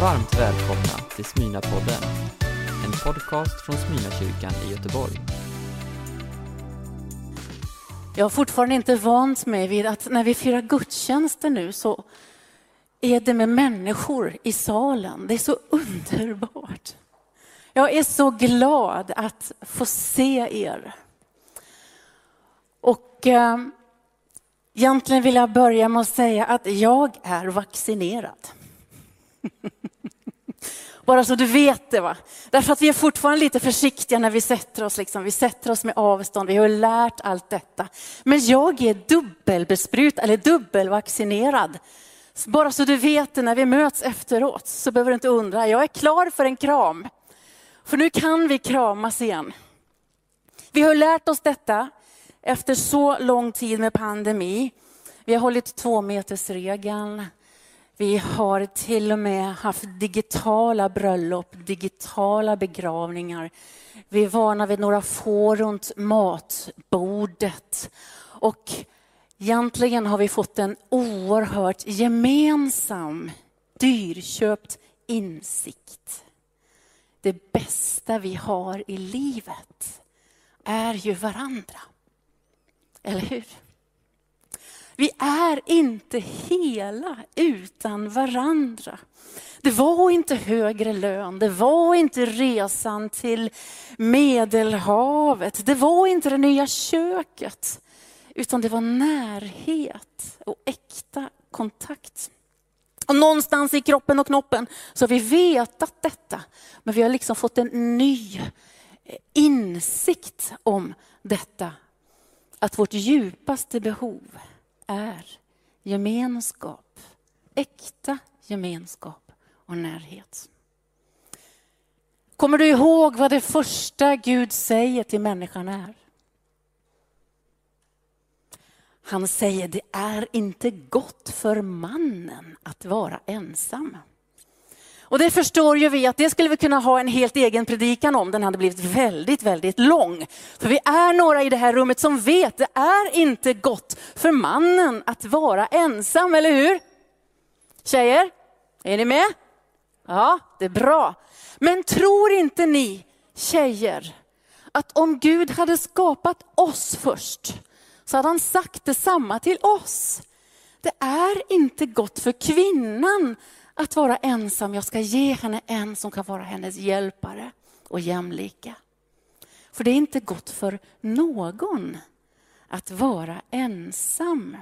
Varmt välkomna till Smyna-podden, en podcast från Smyna-kyrkan i Göteborg. Jag har fortfarande inte vant mig vid att när vi firar gudstjänster nu så är det med människor i salen. Det är så underbart. Jag är så glad att få se er. Och eh, egentligen vill jag börja med att säga att jag är vaccinerad. Bara så du vet det. va. Därför att vi är fortfarande lite försiktiga när vi sätter oss. Liksom. Vi sätter oss med avstånd, vi har lärt allt detta. Men jag är dubbelbesprut eller dubbelvaccinerad. Bara så du vet det när vi möts efteråt så behöver du inte undra. Jag är klar för en kram. För nu kan vi kramas igen. Vi har lärt oss detta efter så lång tid med pandemi. Vi har hållit tvåmetersregeln. Vi har till och med haft digitala bröllop, digitala begravningar. Vi är vana vid några få runt matbordet. Och egentligen har vi fått en oerhört gemensam, dyrköpt insikt. Det bästa vi har i livet är ju varandra. Eller hur? Vi är inte hela utan varandra. Det var inte högre lön, det var inte resan till Medelhavet, det var inte det nya köket, utan det var närhet och äkta kontakt. Och någonstans i kroppen och knoppen så har vi vetat detta, men vi har liksom fått en ny eh, insikt om detta, att vårt djupaste behov är gemenskap, äkta gemenskap och närhet. Kommer du ihåg vad det första Gud säger till människan är? Han säger det är inte gott för mannen att vara ensam. Och det förstår ju vi att det skulle vi kunna ha en helt egen predikan om. Den hade blivit väldigt, väldigt lång. För vi är några i det här rummet som vet, det är inte gott för mannen att vara ensam, eller hur? Tjejer, är ni med? Ja, det är bra. Men tror inte ni tjejer att om Gud hade skapat oss först så hade han sagt detsamma till oss. Det är inte gott för kvinnan att vara ensam. Jag ska ge henne en som kan vara hennes hjälpare och jämlika. För det är inte gott för någon att vara ensam.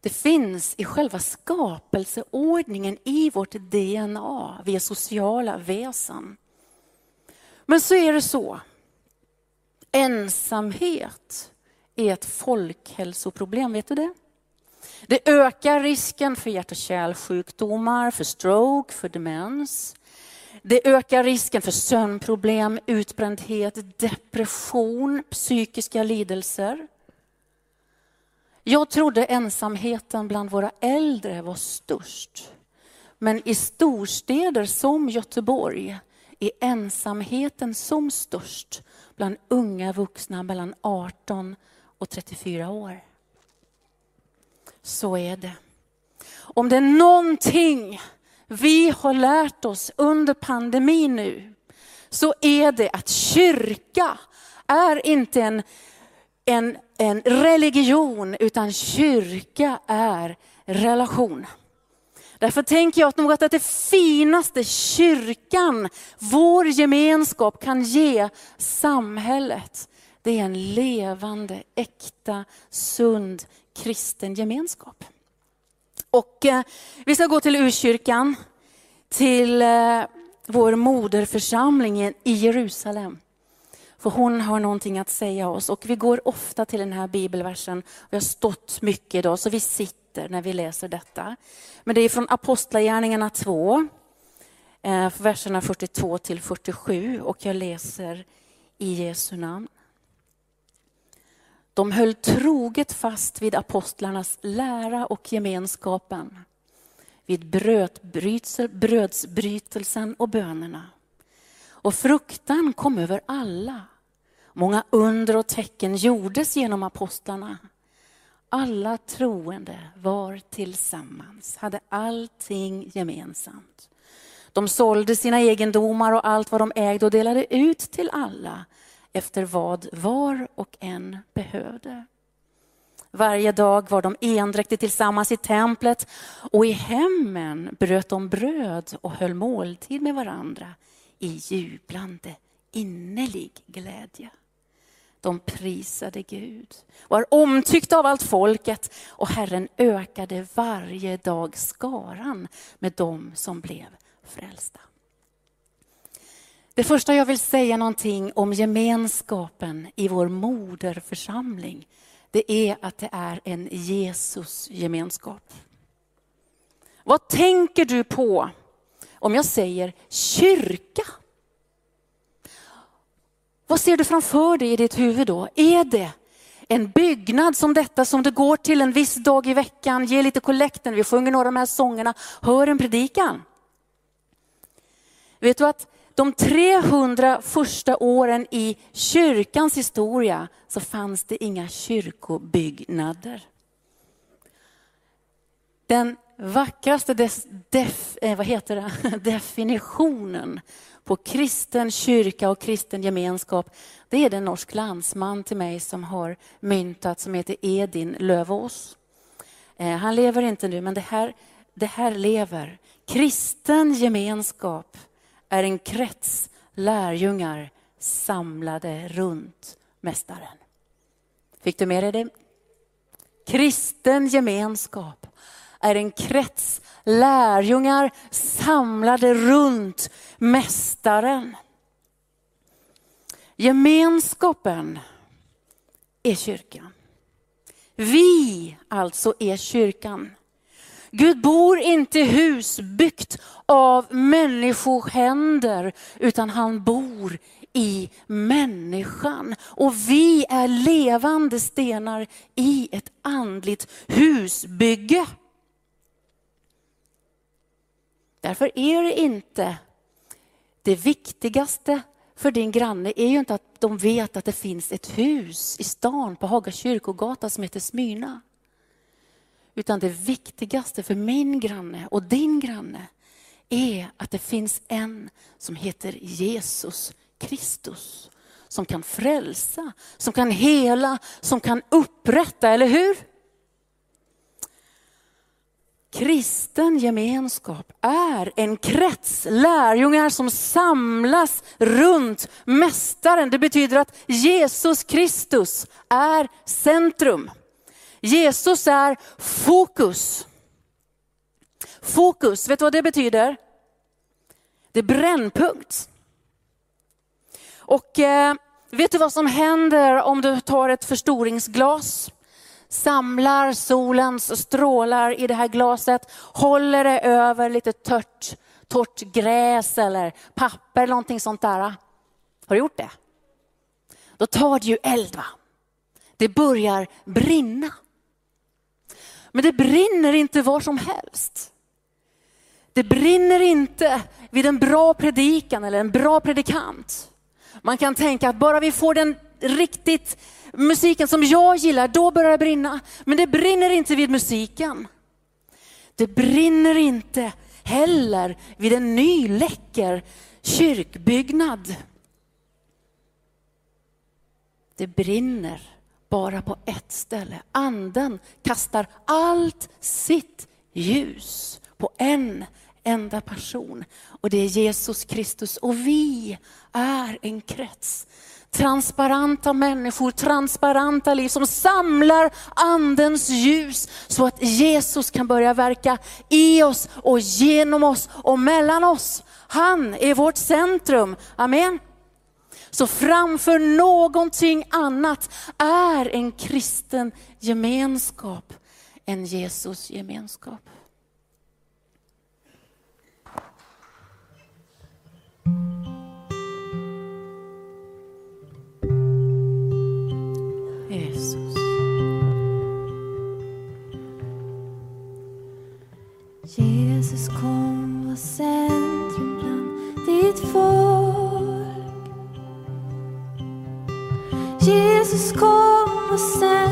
Det finns i själva skapelseordningen i vårt DNA. Vi är sociala väsen. Men så är det så. Ensamhet är ett folkhälsoproblem, vet du det? Det ökar risken för hjärt och kärlsjukdomar, för stroke, för demens. Det ökar risken för sömnproblem, utbrändhet, depression, psykiska lidelser. Jag trodde ensamheten bland våra äldre var störst. Men i storstäder som Göteborg är ensamheten som störst bland unga vuxna mellan 18 och 34 år så är det. Om det är någonting vi har lärt oss under pandemin nu, så är det att kyrka är inte en, en, en religion, utan kyrka är relation. Därför tänker jag att något att det finaste kyrkan, vår gemenskap kan ge samhället, det är en levande, äkta, sund kristen gemenskap. Och eh, vi ska gå till urkyrkan, till eh, vår moderförsamling i Jerusalem. För hon har någonting att säga oss och vi går ofta till den här bibelversen. Vi har stått mycket idag så vi sitter när vi läser detta. Men det är från Apostlagärningarna 2, eh, verserna 42 till 47 och jag läser i Jesu namn. De höll troget fast vid apostlarnas lära och gemenskapen, vid brödsbrytelsen och bönerna. Och fruktan kom över alla. Många under och tecken gjordes genom apostlarna. Alla troende var tillsammans, hade allting gemensamt. De sålde sina egendomar och allt vad de ägde och delade ut till alla efter vad var och en behövde. Varje dag var de endräktigt tillsammans i templet och i hemmen bröt de bröd och höll måltid med varandra i jublande innerlig glädje. De prisade Gud, var omtyckta av allt folket och Herren ökade varje dag skaran med dem som blev frälsta. Det första jag vill säga någonting om gemenskapen i vår moderförsamling, det är att det är en Jesusgemenskap. Vad tänker du på om jag säger kyrka? Vad ser du framför dig i ditt huvud då? Är det en byggnad som detta som du går till en viss dag i veckan, ger lite kollekten, vi sjunger några av de här sångerna, hör en predikan? Vet du att de 300 första åren i kyrkans historia så fanns det inga kyrkobyggnader. Den vackraste def, eh, vad heter det? definitionen på kristen kyrka och kristen gemenskap, det är den norsk landsman till mig som har myntat som heter Edin Lövås. Eh, han lever inte nu, men det här, det här lever. Kristen gemenskap är en krets lärjungar samlade runt Mästaren. Fick du med dig det? Kristen gemenskap är en krets lärjungar samlade runt Mästaren. Gemenskapen är kyrkan. Vi alltså är kyrkan. Gud bor inte i hus byggt av människohänder, utan han bor i människan. Och vi är levande stenar i ett andligt husbygge. Därför är det inte det viktigaste för din granne är ju inte att de vet att det finns ett hus i stan på Haga kyrkogata som heter Smyrna. Utan det viktigaste för min granne och din granne är att det finns en som heter Jesus Kristus. Som kan frälsa, som kan hela, som kan upprätta, eller hur? Kristen gemenskap är en krets lärjungar som samlas runt Mästaren. Det betyder att Jesus Kristus är centrum. Jesus är fokus. Fokus, vet du vad det betyder? Det är brännpunkt. Och eh, vet du vad som händer om du tar ett förstoringsglas? Samlar solens strålar i det här glaset, håller det över lite tört, torrt gräs eller papper eller någonting sånt där. Har du gjort det? Då tar det ju eld va? Det börjar brinna. Men det brinner inte var som helst. Det brinner inte vid en bra predikan eller en bra predikant. Man kan tänka att bara vi får den riktigt musiken som jag gillar, då börjar det brinna. Men det brinner inte vid musiken. Det brinner inte heller vid en ny läcker kyrkbyggnad. Det brinner bara på ett ställe. Anden kastar allt sitt ljus på en enda person och det är Jesus Kristus. Och vi är en krets. Transparenta människor, transparenta liv som samlar andens ljus så att Jesus kan börja verka i oss och genom oss och mellan oss. Han är vårt centrum. Amen. Så framför någonting annat är en kristen gemenskap en Jesus gemenskap. Jesus. Jesus kom var centrum bland ditt folk. Jesus kom var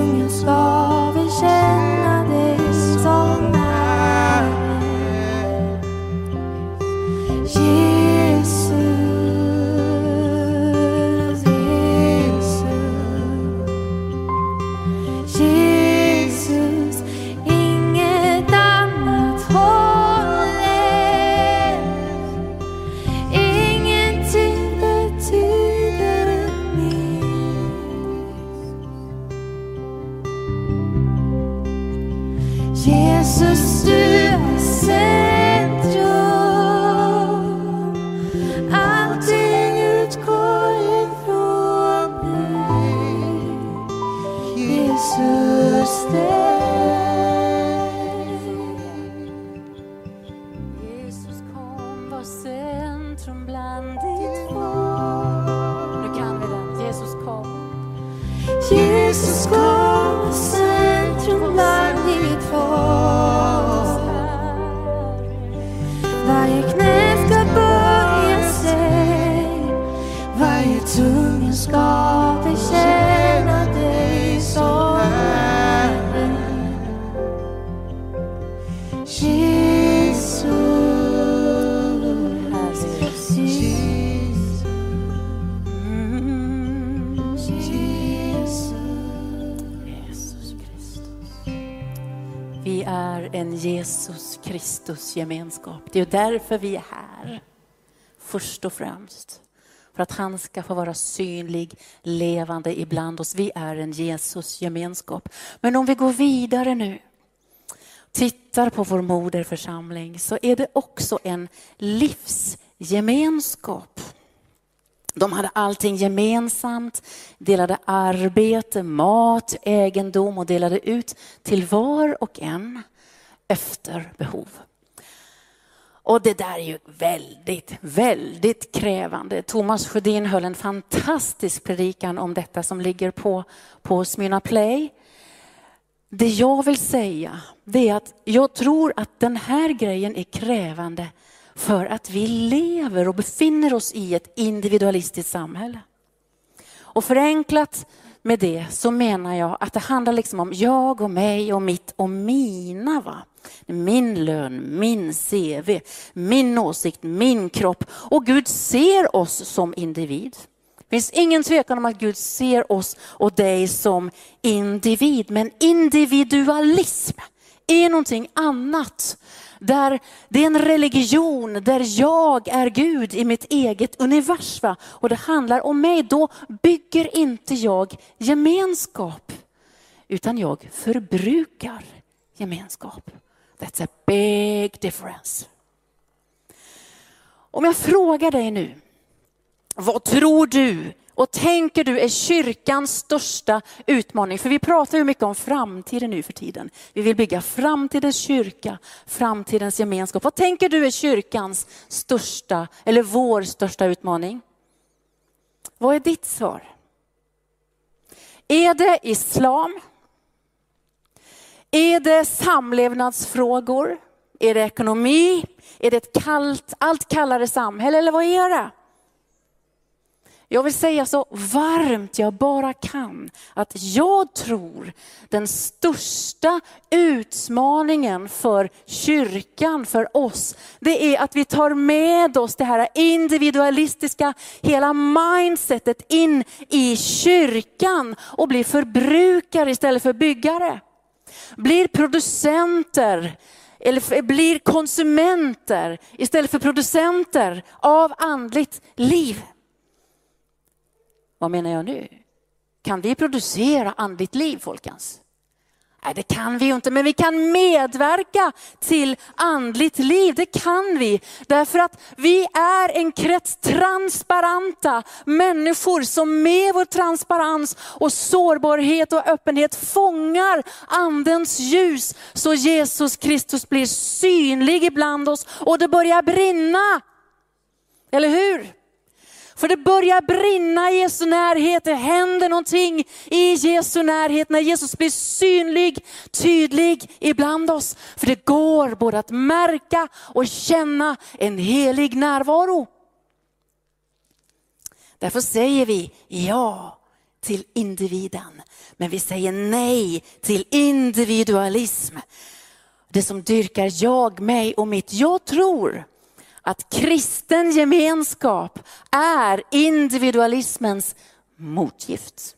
varje tunga ska centrum bland ditt folk. Nu kan vi den. Jesus kom. Jesus kom Kristus gemenskap. Det är därför vi är här. Först och främst. För att han ska få vara synlig, levande ibland oss. Vi är en Jesus gemenskap. Men om vi går vidare nu. Tittar på vår moderförsamling så är det också en livsgemenskap. De hade allting gemensamt, delade arbete, mat, egendom och delade ut till var och en efter behov. Och det där är ju väldigt, väldigt krävande. Thomas Sjödin höll en fantastisk predikan om detta som ligger på, på Smyrna Play. Det jag vill säga det är att jag tror att den här grejen är krävande för att vi lever och befinner oss i ett individualistiskt samhälle. Och förenklat med det så menar jag att det handlar liksom om jag och mig och mitt och mina. Va? Min lön, min CV, min åsikt, min kropp. Och Gud ser oss som individ. Det finns ingen tvekan om att Gud ser oss och dig som individ. Men individualism är någonting annat. Där det är en religion där jag är Gud i mitt eget universum. Och det handlar om mig. Då bygger inte jag gemenskap. Utan jag förbrukar gemenskap. That's a big difference. Om jag frågar dig nu, vad tror du och tänker du är kyrkans största utmaning? För vi pratar ju mycket om framtiden nu för tiden. Vi vill bygga framtidens kyrka, framtidens gemenskap. Vad tänker du är kyrkans största, eller vår största utmaning? Vad är ditt svar? Är det islam? Är det samlevnadsfrågor? Är det ekonomi? Är det ett kallt, allt kallare samhälle eller vad är det? Jag vill säga så varmt jag bara kan att jag tror den största utmaningen för kyrkan, för oss, det är att vi tar med oss det här individualistiska, hela mindsetet in i kyrkan och blir förbrukare istället för byggare. Blir producenter eller blir konsumenter istället för producenter av andligt liv. Vad menar jag nu? Kan vi producera andligt liv, folkens? Nej, det kan vi ju inte, men vi kan medverka till andligt liv. Det kan vi. Därför att vi är en krets transparenta människor som med vår transparens och sårbarhet och öppenhet fångar andens ljus så Jesus Kristus blir synlig ibland oss och det börjar brinna. Eller hur? För det börjar brinna i Jesu närhet, det händer någonting i Jesu närhet när Jesus blir synlig, tydlig ibland oss. För det går både att märka och känna en helig närvaro. Därför säger vi ja till individen, men vi säger nej till individualism. Det som dyrkar jag, mig och mitt. Jag tror att kristen gemenskap är individualismens motgift.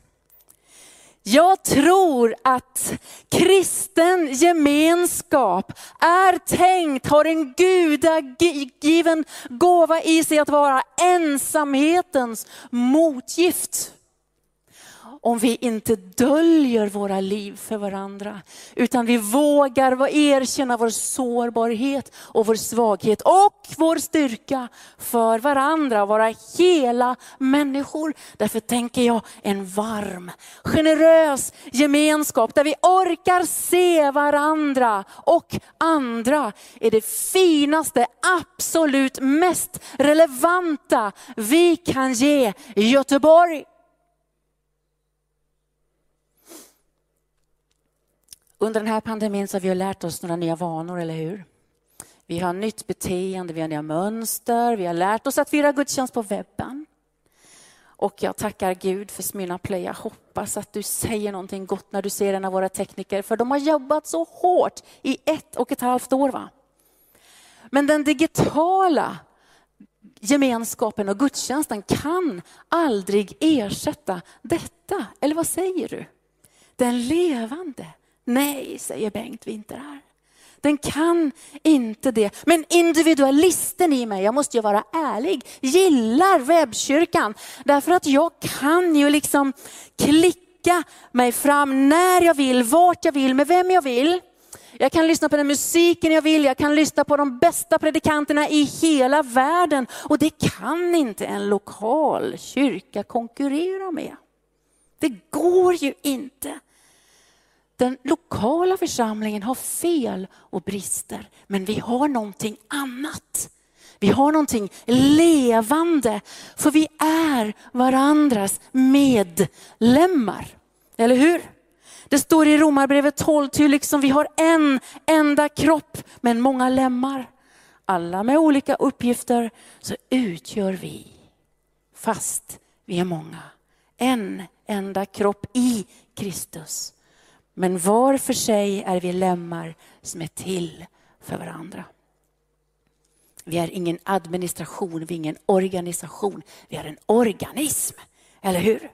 Jag tror att kristen gemenskap är tänkt, har en gudagiven gåva i sig att vara ensamhetens motgift om vi inte döljer våra liv för varandra, utan vi vågar erkänna vår sårbarhet och vår svaghet och vår styrka för varandra, vara hela människor. Därför tänker jag en varm, generös gemenskap där vi orkar se varandra och andra är det finaste, absolut mest relevanta vi kan ge Göteborg. Under den här pandemin så har vi lärt oss några nya vanor, eller hur? Vi har nytt beteende, vi har nya mönster, vi har lärt oss att fira gudstjänst på webben. Och jag tackar Gud för Smyrna Play. Jag hoppas att du säger någonting gott när du ser en av våra tekniker, för de har jobbat så hårt i ett och ett halvt år. Va? Men den digitala gemenskapen och gudstjänsten kan aldrig ersätta detta. Eller vad säger du? Den levande Nej, säger Bengt Winter. Den kan inte det. Men individualisten i mig, jag måste ju vara ärlig, gillar webbkyrkan. Därför att jag kan ju liksom klicka mig fram när jag vill, vart jag vill, med vem jag vill. Jag kan lyssna på den musiken jag vill, jag kan lyssna på de bästa predikanterna i hela världen. Och det kan inte en lokal kyrka konkurrera med. Det går ju inte. Den lokala församlingen har fel och brister, men vi har någonting annat. Vi har någonting levande, för vi är varandras medlemmar. Eller hur? Det står i Romarbrevet 12, ty liksom vi har en enda kropp men många lemmar. Alla med olika uppgifter så utgör vi, fast vi är många, en enda kropp i Kristus. Men var för sig är vi lemmar som är till för varandra. Vi är ingen administration, vi är ingen organisation. Vi är en organism, eller hur?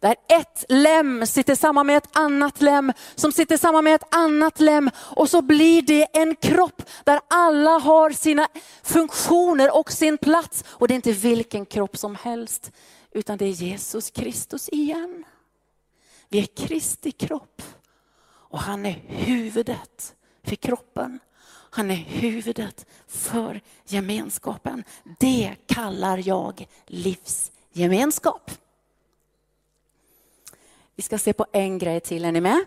Där ett lem sitter samman med ett annat lem som sitter samman med ett annat lem och så blir det en kropp där alla har sina funktioner och sin plats. Och det är inte vilken kropp som helst utan det är Jesus Kristus igen. Vi är Kristi kropp. Och han är huvudet för kroppen. Han är huvudet för gemenskapen. Det kallar jag livsgemenskap. Vi ska se på en grej till, är ni med?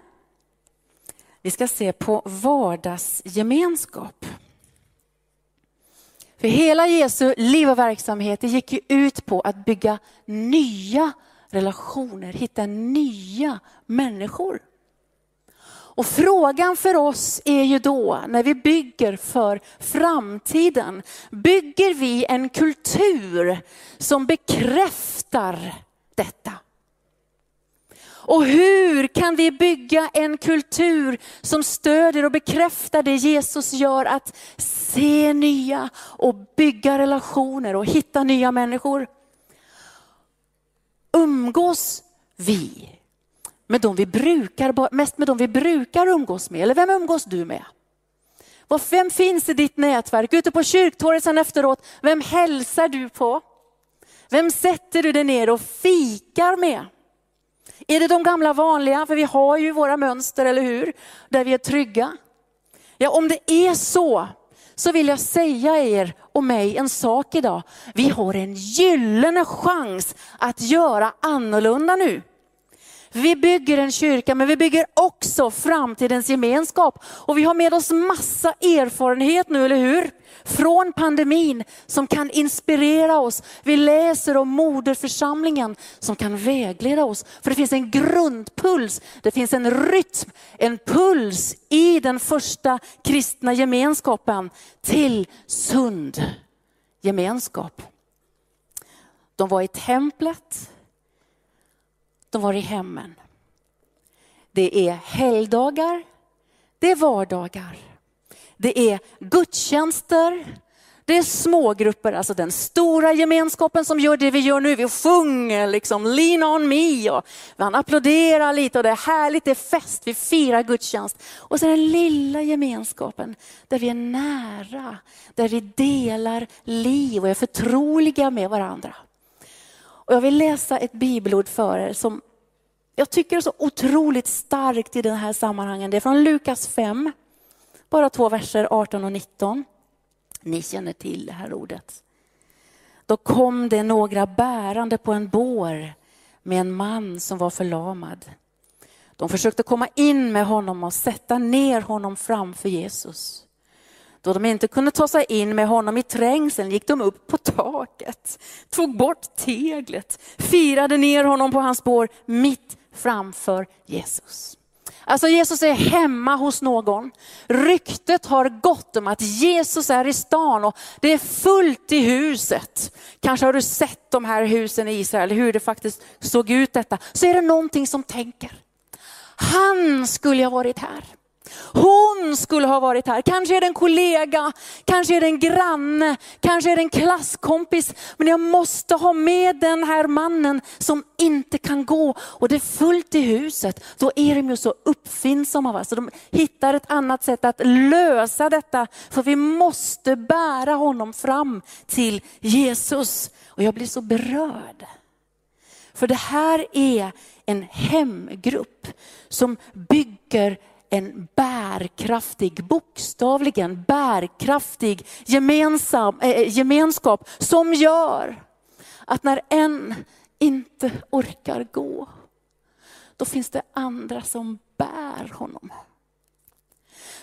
Vi ska se på vardagsgemenskap. För hela Jesu liv och verksamhet det gick ju ut på att bygga nya relationer, hitta nya människor. Och frågan för oss är ju då, när vi bygger för framtiden, bygger vi en kultur som bekräftar detta? Och hur kan vi bygga en kultur som stödjer och bekräftar det Jesus gör, att se nya och bygga relationer och hitta nya människor? Umgås vi med de vi brukar, mest med de vi brukar umgås med. Eller vem umgås du med? Vem finns i ditt nätverk? Ute på kyrktorget sen efteråt, vem hälsar du på? Vem sätter du dig ner och fikar med? Är det de gamla vanliga? För vi har ju våra mönster, eller hur? Där vi är trygga. Ja, om det är så, så vill jag säga er och mig en sak idag. Vi har en gyllene chans att göra annorlunda nu. Vi bygger en kyrka, men vi bygger också framtidens gemenskap. Och vi har med oss massa erfarenhet nu, eller hur? Från pandemin som kan inspirera oss. Vi läser om moderförsamlingen som kan vägleda oss. För det finns en grundpuls, det finns en rytm, en puls i den första kristna gemenskapen till sund gemenskap. De var i templet, de var i hemmen. Det är helgdagar, det är vardagar. Det är gudstjänster, det är smågrupper, alltså den stora gemenskapen som gör det vi gör nu. Vi sjunger liksom lean on me och man applåderar lite och det är härligt, det är fest, vi firar gudstjänst. Och så den lilla gemenskapen där vi är nära, där vi delar liv och är förtroliga med varandra. Och jag vill läsa ett bibelord för er som jag tycker är så otroligt starkt i den här sammanhangen. Det är från Lukas 5, bara två verser 18 och 19. Ni känner till det här ordet. Då kom det några bärande på en bår med en man som var förlamad. De försökte komma in med honom och sätta ner honom framför Jesus. Då de inte kunde ta sig in med honom i trängseln gick de upp på taket, tog bort teglet, firade ner honom på hans spår mitt framför Jesus. Alltså Jesus är hemma hos någon. Ryktet har gått om att Jesus är i stan och det är fullt i huset. Kanske har du sett de här husen i Israel, hur det faktiskt såg ut detta. Så är det någonting som tänker, han skulle ha varit här. Hon skulle ha varit här. Kanske är det en kollega, kanske är det en granne, kanske är det en klasskompis. Men jag måste ha med den här mannen som inte kan gå. Och det är fullt i huset. Då är de ju så uppfinnsamma. Va? Så de hittar ett annat sätt att lösa detta. För vi måste bära honom fram till Jesus. Och jag blir så berörd. För det här är en hemgrupp som bygger en bärkraftig, bokstavligen bärkraftig gemensam, äh, gemenskap som gör att när en inte orkar gå, då finns det andra som bär honom.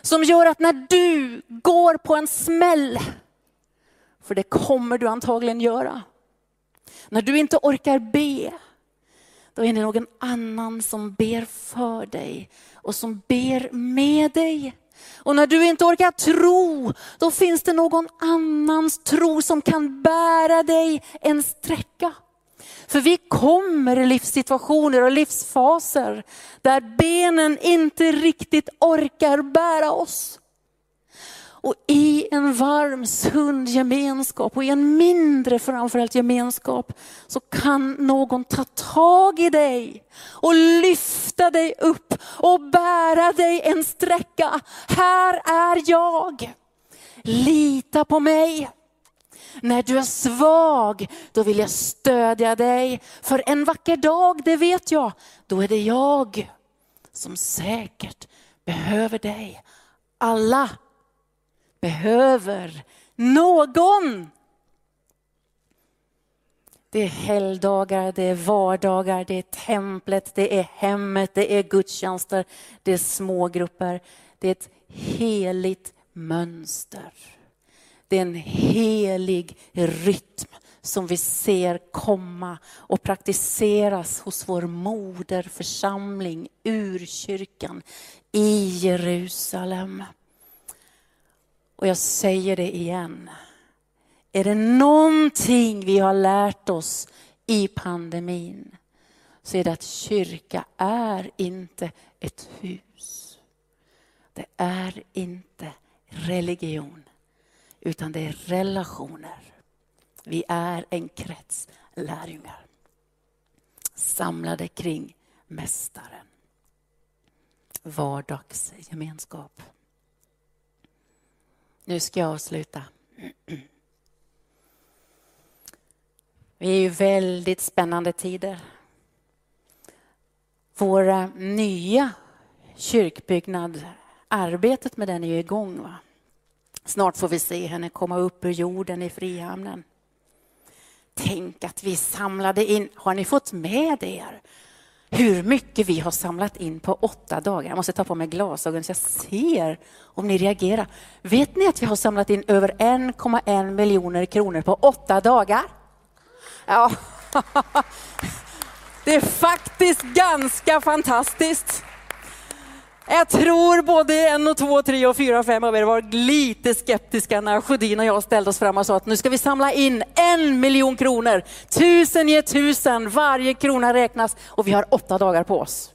Som gör att när du går på en smäll, för det kommer du antagligen göra, när du inte orkar be, då är det någon annan som ber för dig och som ber med dig. Och när du inte orkar tro, då finns det någon annans tro som kan bära dig en sträcka. För vi kommer i livssituationer och livsfaser där benen inte riktigt orkar bära oss. Och i en varm, sund gemenskap och i en mindre framförallt gemenskap så kan någon ta tag i dig och lyfta dig upp och bära dig en sträcka. Här är jag. Lita på mig. När du är svag, då vill jag stödja dig. För en vacker dag, det vet jag, då är det jag som säkert behöver dig. Alla behöver någon. Det är helgdagar, det är vardagar, det är templet, det är hemmet, det är gudstjänster, det är smågrupper. Det är ett heligt mönster. Det är en helig rytm som vi ser komma och praktiseras hos vår moderförsamling, urkyrkan i Jerusalem. Och jag säger det igen. Är det någonting vi har lärt oss i pandemin så är det att kyrka är inte ett hus. Det är inte religion, utan det är relationer. Vi är en krets lärjungar samlade kring Mästaren. Vardagsgemenskap. Nu ska jag avsluta. Vi är ju väldigt spännande tider. Vår nya kyrkbyggnad, arbetet med den är ju igång. Va? Snart får vi se henne komma upp ur jorden i Frihamnen. Tänk att vi samlade in, har ni fått med er hur mycket vi har samlat in på åtta dagar? Jag måste ta på mig glasögon så jag ser om ni reagerar. Vet ni att vi har samlat in över 1,1 miljoner kronor på åtta dagar? Ja, det är faktiskt ganska fantastiskt. Jag tror både en och två, tre och fyra och fem av er var lite skeptiska när Sjödin och jag ställde oss fram och sa att nu ska vi samla in en miljon kronor. Tusen ger tusen, varje krona räknas och vi har åtta dagar på oss.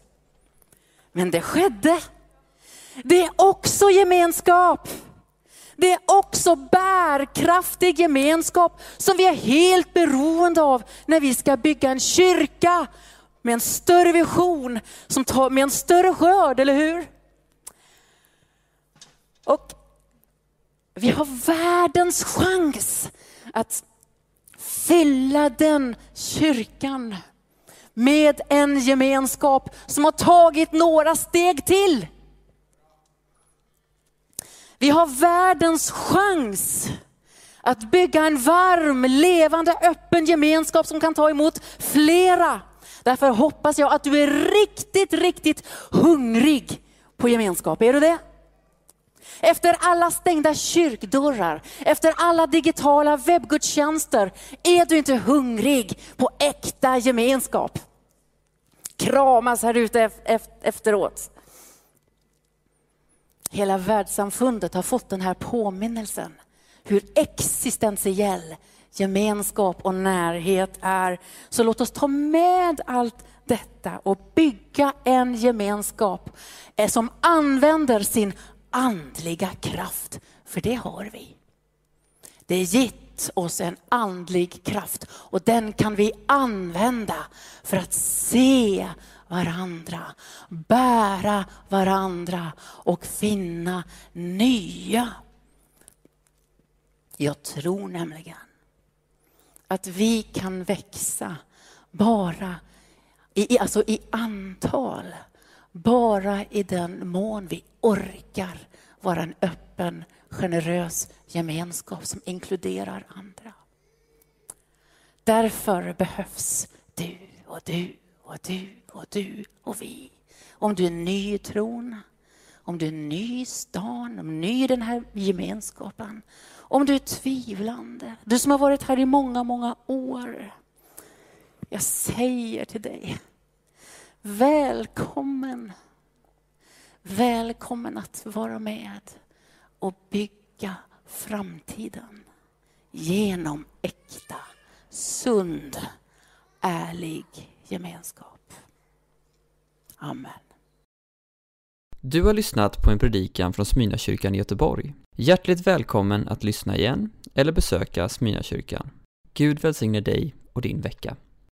Men det skedde. Det är också gemenskap. Det är också bärkraftig gemenskap som vi är helt beroende av när vi ska bygga en kyrka med en större vision, som tar, med en större skörd, eller hur? Och vi har världens chans att fylla den kyrkan med en gemenskap som har tagit några steg till. Vi har världens chans att bygga en varm, levande, öppen gemenskap som kan ta emot flera. Därför hoppas jag att du är riktigt, riktigt hungrig på gemenskap. Är du det? Efter alla stängda kyrkdörrar, efter alla digitala webbgudstjänster, är du inte hungrig på äkta gemenskap? Kramas här ute efteråt. Hela världssamfundet har fått den här påminnelsen hur existentiell gemenskap och närhet är. Så låt oss ta med allt detta och bygga en gemenskap eh, som använder sin andliga kraft, för det har vi. Det är gett oss en andlig kraft och den kan vi använda för att se varandra, bära varandra och finna nya. Jag tror nämligen att vi kan växa bara i, alltså i antal, bara i den mån vi orkar vara en öppen, generös gemenskap som inkluderar andra. Därför behövs du och du och du och du och vi. Om du är ny i tron, om du är ny i stan, om du är ny i den här gemenskapen, om du är tvivlande, du som har varit här i många, många år. Jag säger till dig, välkommen. Välkommen att vara med och bygga framtiden genom äkta, sund, ärlig gemenskap. Amen. Du har lyssnat på en predikan från Smyrnakyrkan i Göteborg. Hjärtligt välkommen att lyssna igen eller besöka Smyrnakyrkan. Gud välsigne dig och din vecka.